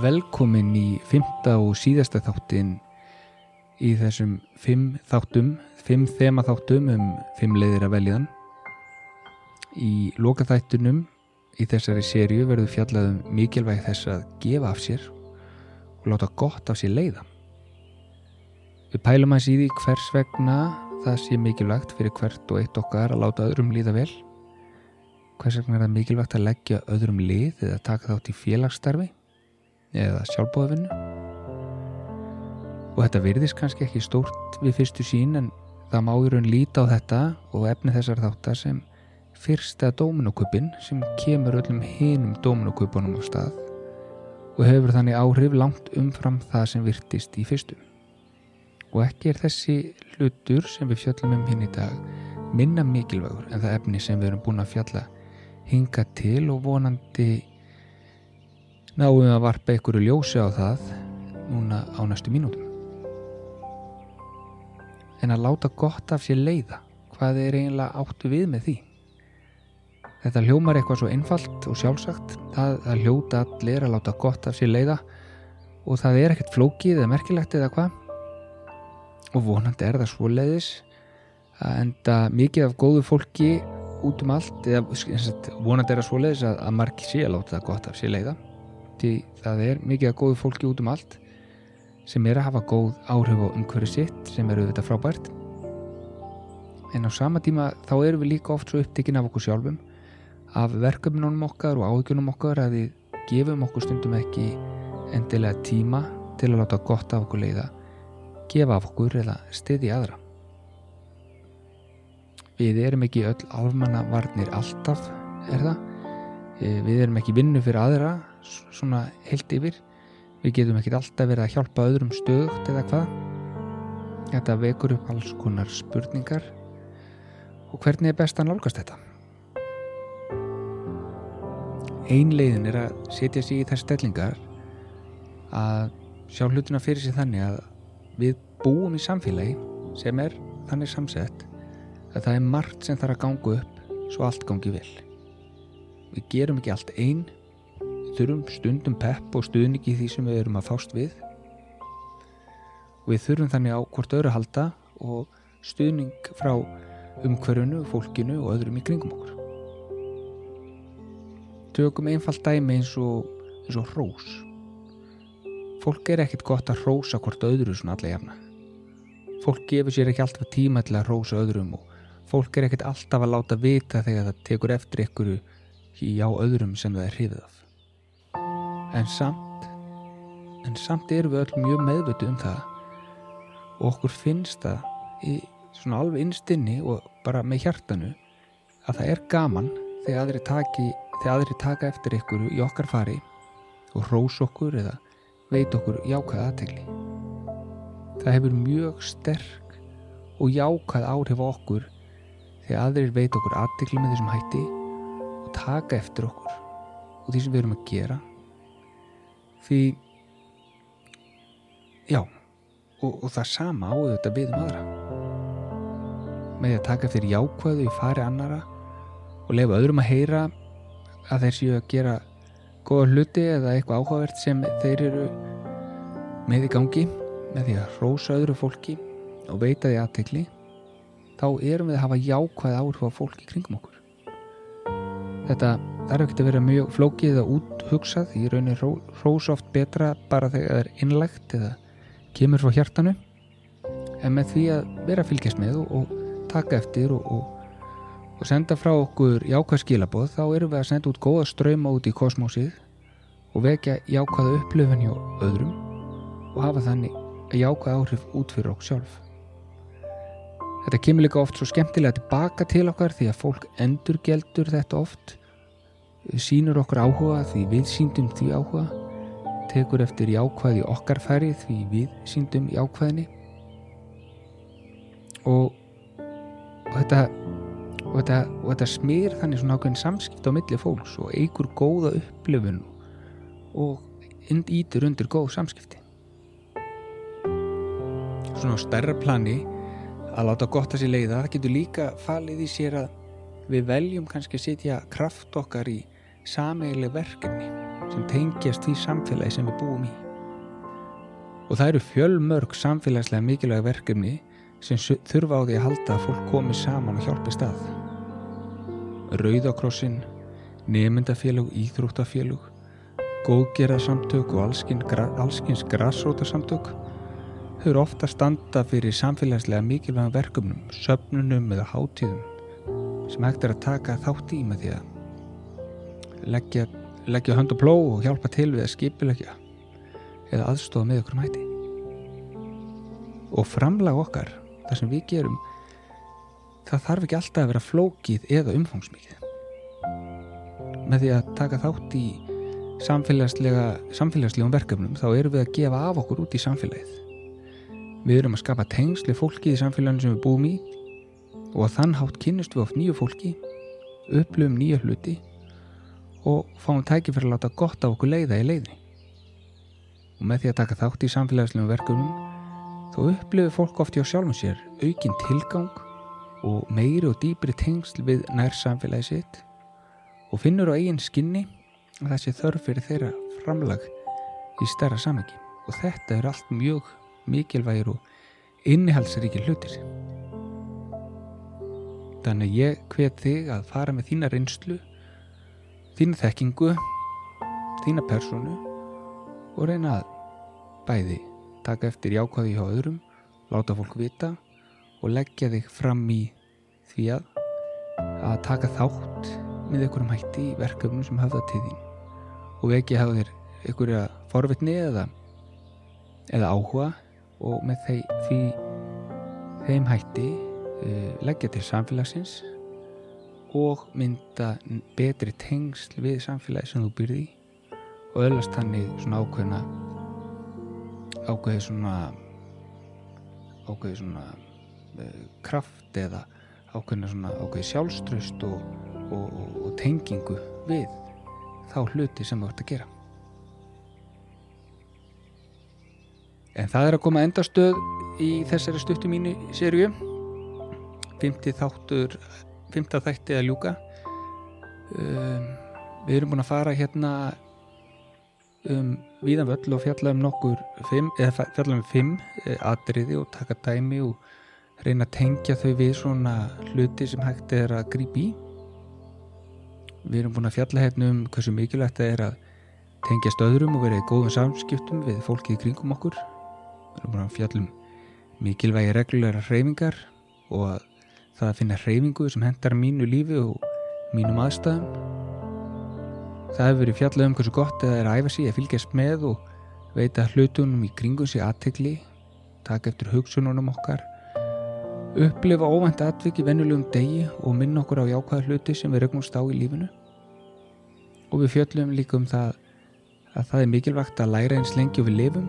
velkomin í fymta og síðasta þáttin í þessum fimm þáttum, fimm þema þáttum um fimm leiðir að veljaðan. Í lokaþættunum í þessari sériu verður fjallaðum mikilvæg þess að gefa af sér og láta gott af sér leiða. Við pælum að síði hvers vegna það sé mikilvægt fyrir hvert og eitt okkar að láta öðrum líða vel. Hvers vegna er það mikilvægt að leggja öðrum lið eða taka þátt í félagsstarfi eða sjálfbóðavinnu. Og þetta virðist kannski ekki stórt við fyrstu sín en það má í raun líta á þetta og efni þessar þáttar sem fyrsta dóminokupin sem kemur öllum hinum dóminokupunum á stað og hefur þannig áhrif langt umfram það sem virtist í fyrstu. Og ekki er þessi hlutur sem við fjöllum um hinn í dag minna mikilvægur en það efni sem við erum búin að fjalla hinga til og vonandi náum við að varpa einhverju ljósi á það núna á næstu mínútum. En að láta gott af sér leiða, hvað er eiginlega áttu við með því? Þetta hljómar eitthvað svo einfalt og sjálfsagt, það að hljóta allir að láta gott af sér leiða og það er ekkert flókið eða merkilegt eða hvað. Og vonandi er það svo leiðis að enda mikið af góðu fólki út um allt, eða vonandi er það svo leiðis að, að margi sé að láta það gott af sér leiða. Því það er mikið af góðu fólki út um allt sem er að hafa góð áhrif á umhverju sitt sem eru þetta frábært. En á sama tíma þá erum við líka oft svo upptekinn af okkur sjálfum af verkefnunum okkar og áhugjunum okkar að við gefum okkur stundum ekki endilega tíma til að láta gott af okkur leiða gefa af okkur eða stiði aðra við erum ekki öll almanna varnir alltaf er það við erum ekki vinnu fyrir aðra svona heilt yfir. Við getum ekki alltaf verið að hjálpa öðrum stöðugt eða hvað. Þetta vekur upp alls konar spurningar. Og hvernig er best að nálgast þetta? Ein leiðin er að setja sig í þess stellingar að sjá hlutina fyrir sig þannig að við búum í samfélagi sem er þannig samsett að það er margt sem þarf að ganga upp svo allt gangi vel. Við gerum ekki allt einn þurfum stundum pepp og stuðningi því sem við erum að fást við. Við þurfum þannig á hvort öðru halda og stuðning frá umhverfunu, fólkinu og öðrum í kringum okkur. Tökum einfalt dæmi eins og, eins og hrós. Fólk er ekkert gott að hrósa hvort öðru svona alla jafna. Fólk gefur sér ekki alltaf tíma til að hrósa öðrum og fólk er ekkert alltaf að láta vita þegar það tekur eftir ykkur hjá öðrum sem það er hrifið af en samt en samt erum við öll mjög meðvötu um það og okkur finnst það í svona alveg innstinni og bara með hjartanu að það er gaman þegar aðri taki þegar aðri taka eftir ykkur í okkar fari og hrós okkur eða veit okkur jákvæð aðtegli. Það hefur mjög sterk og jákvæð áhrif okkur þegar aðrir veit okkur aðtegli með þessum hætti og taka eftir okkur og því sem við erum að gera. Því, já, og, og það sama áður þetta við um aðra. Með að taka eftir jákvæðu í fari annara og lefa öðrum að heyra að þeir séu að gera góða hluti eða eitthvað áhugavert sem þeir eru með í gangi með því að rósa öðru fólki og veita því aðtekli þá erum við að hafa jákvæð áhrif á fólki kringum okkur þetta þarf ekki að vera mjög flókið eða úthugsað í raunin rósa oft betra bara þegar það er innlegt eða kemur frá hjartanu en með því að vera fylgjast með og, og taka eftir og, og og senda frá okkur jákvæð skilaboð þá erum við að senda út góða ströyma út í kosmósið og vekja jákvæða upplöfun hjá öðrum og hafa þannig jákvæð áhrif út fyrir okkur sjálf. Þetta kemur líka oft svo skemmtilega tilbaka til okkar því að fólk endur geldur þetta oft, sínur okkur áhuga því við síndum því áhuga, tekur eftir jákvæði okkar færi því við síndum jákvæðinni og, og þetta og þetta, þetta smýr þannig svona ákveðin samskipt á milli fólks og eigur góða upplifun og ítur undir góð samskipti. Svona á stærra plani að láta gott að sér leiða það getur líka falið í sér að við veljum kannski að setja kraft okkar í sameigileg verkefni sem tengjast því samfélagi sem við búum í. Og það eru fjölmörg samfélagslega mikilvæg verkefni sem þurfa á því að halda að fólk komi saman og hjálpi stað. Rauðakrossin, nefndafélug, íþróttafélug, góðgerðarsamtök og allskins grassrótarsamtök höfur ofta standa fyrir samfélagslega mikilvægum verkefnum, söfnunum eða hátíðum sem hægt er að taka þátt í með því að leggja, leggja hönd og pló og hjálpa til við að skipilegja eða aðstofa með okkur mæti. Og framlag okkar, það sem við gerum, það þarf ekki alltaf að vera flókið eða umfangsmikið. Með því að taka þátt í samfélagslegum verkefnum þá erum við að gefa af okkur út í samfélagið. Við erum að skapa tengsli fólki í samfélaginu sem við búum í og að þann hátt kynist við oft nýju fólki, upplöfum nýja hluti og fáum tækifæri að láta gott á okkur leiða í leiði. Og með því að taka þátt í samfélagslegum verkefnum þá upplöfur fólk oft hjá sjálfum sér aukinn tilgang og meiri og dýbri tengsl við nær samfélagi sitt og finnur á eigin skinni að þessi þörf fyrir þeirra framlag í stærra samengi og þetta er allt mjög mikilvægir og innihalsríkir hlutir þannig ég hvet þig að fara með þína reynslu þína þekkingu þína personu og reyna að bæði taka eftir jákvæði hjá öðrum láta fólk vita og leggja þig fram í því að að taka þátt með einhverjum hætti í verkefnum sem hafa það til þín. Og ekki hafa þér einhverja forvitni eða eða áhuga og með þeim, því, þeim hætti uh, leggja til samfélagsins og mynda betri tengsl við samfélagi sem þú byrði og öllast þannig svona ákveðna ákveði svona ákveði svona uh, kraft eða ákveðna svona ákveði sjálfströst og, og, og, og tengingu við þá hluti sem þú ert að gera. En það er að koma endastöð í þessari stuttu mínu sériu 50 þáttur 50 þætti að ljúka. Um, Við erum búin að fara hérna um viðan völl og fjalla um nokkur fimm, eða fjalla um fimm eh, atriði og taka dæmi og reyna að tengja þau við svona hluti sem hægt er að grípi Við erum búin að fjalla hérna um hversu mikilvægt það er að tengjast öðrum og vera í góðum samskiptum við fólkið í kringum okkur. Við erum bara að fjallum mikilvægi reglulegra hreyfingar og að það að finna hreyfingu sem hendar mínu lífi og mínum aðstæðum. Það hefur verið fjallað um hversu gott það er að æfa sig að fylgjast með og veita hlutunum í kringum sig aðtegli taka eftir hugsununum okkar upplifa óvænt atvik í vennulegum degi og minna okkur á jákvæða hluti sem við regnumst á í lífinu. Og við fjöllum líka um það að það er mikilvægt að læra eins lengi og við lifum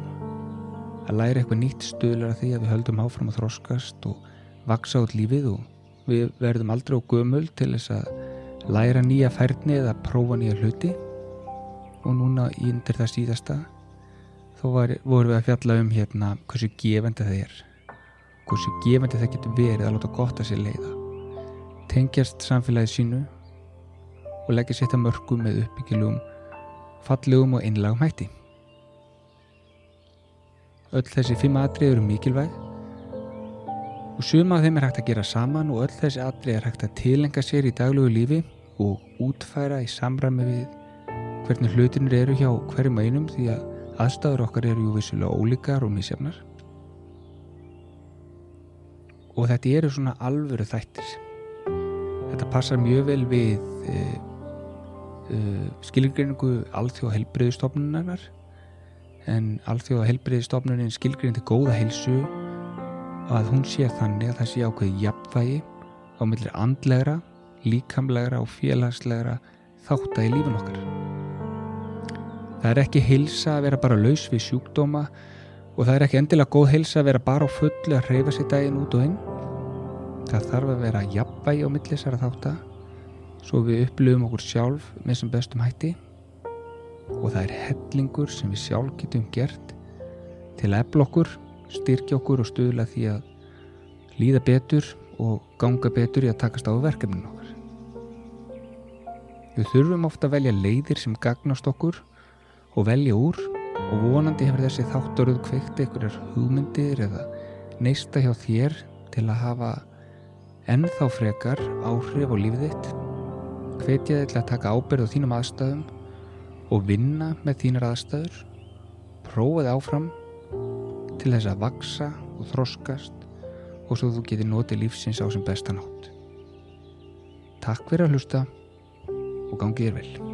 að læra eitthvað nýtt stuðlar að því að við höldum áfram að þroskast og vaksa út lífið og við verðum aldrei á gömul til þess að læra nýja færni eða prófa nýja hluti. Og núna í undir það síðasta þó var, vorum við að fjalla um hérna hversu gefandi það er. Hversu gefandi það getur verið að láta gott að sér leiða. Tengjast samfélagið sínu og leggja sér þetta mörgum með uppbyggilum fallegum og einlagum hætti. Öll þessi fimm atrið eru mikilvæg og suma af þeim er hægt að gera saman og öll þessi atrið er hægt að tilenga sér í daglegu lífi og útfæra í samræmi við hvernig hlutinir eru hjá hverjum einum því að aðstæður okkar eru jú vissulega ólíkar og misjafnar. Og þetta eru svona alvöru þættir. Þetta passar mjög vel við uh, eh, skilgreiningu alþjóð helbreyðustofnunarinnar en alþjóða helbriðistofnunin skilgrindi góða heilsu að hún sé þannig að það sé ákveði jafnvægi á millir andlegra, líkamlegra og félagslegra þátt að í lífun okkar. Það er ekki heilsa að vera bara laus við sjúkdóma og það er ekki endilega góð heilsa að vera bara á fulli að hreyfa sér daginn út og inn. Það þarf að vera jafnvægi á millisara þátt að svo við upplöfum okkur sjálf með sem bestum hætti og það er hellingur sem við sjálf getum gert til að efla okkur, styrkja okkur og stuðla því að líða betur og ganga betur í að takast á verkefninu okkar. Við þurfum ofta að velja leiðir sem gagnast okkur og velja úr og vonandi hefur þessi þátturuð kveikt einhverjar hugmyndir eða neista hjá þér til að hafa ennþá frekar áhrif á lífið þitt hvetja þig til að taka ábyrð á þínum aðstæðum og vinna með þínar aðstæður prófaði áfram til þess að vaksa og þroskast og svo þú geti notið lífsins á sem besta nátt. Takk fyrir að hlusta og gangið er vel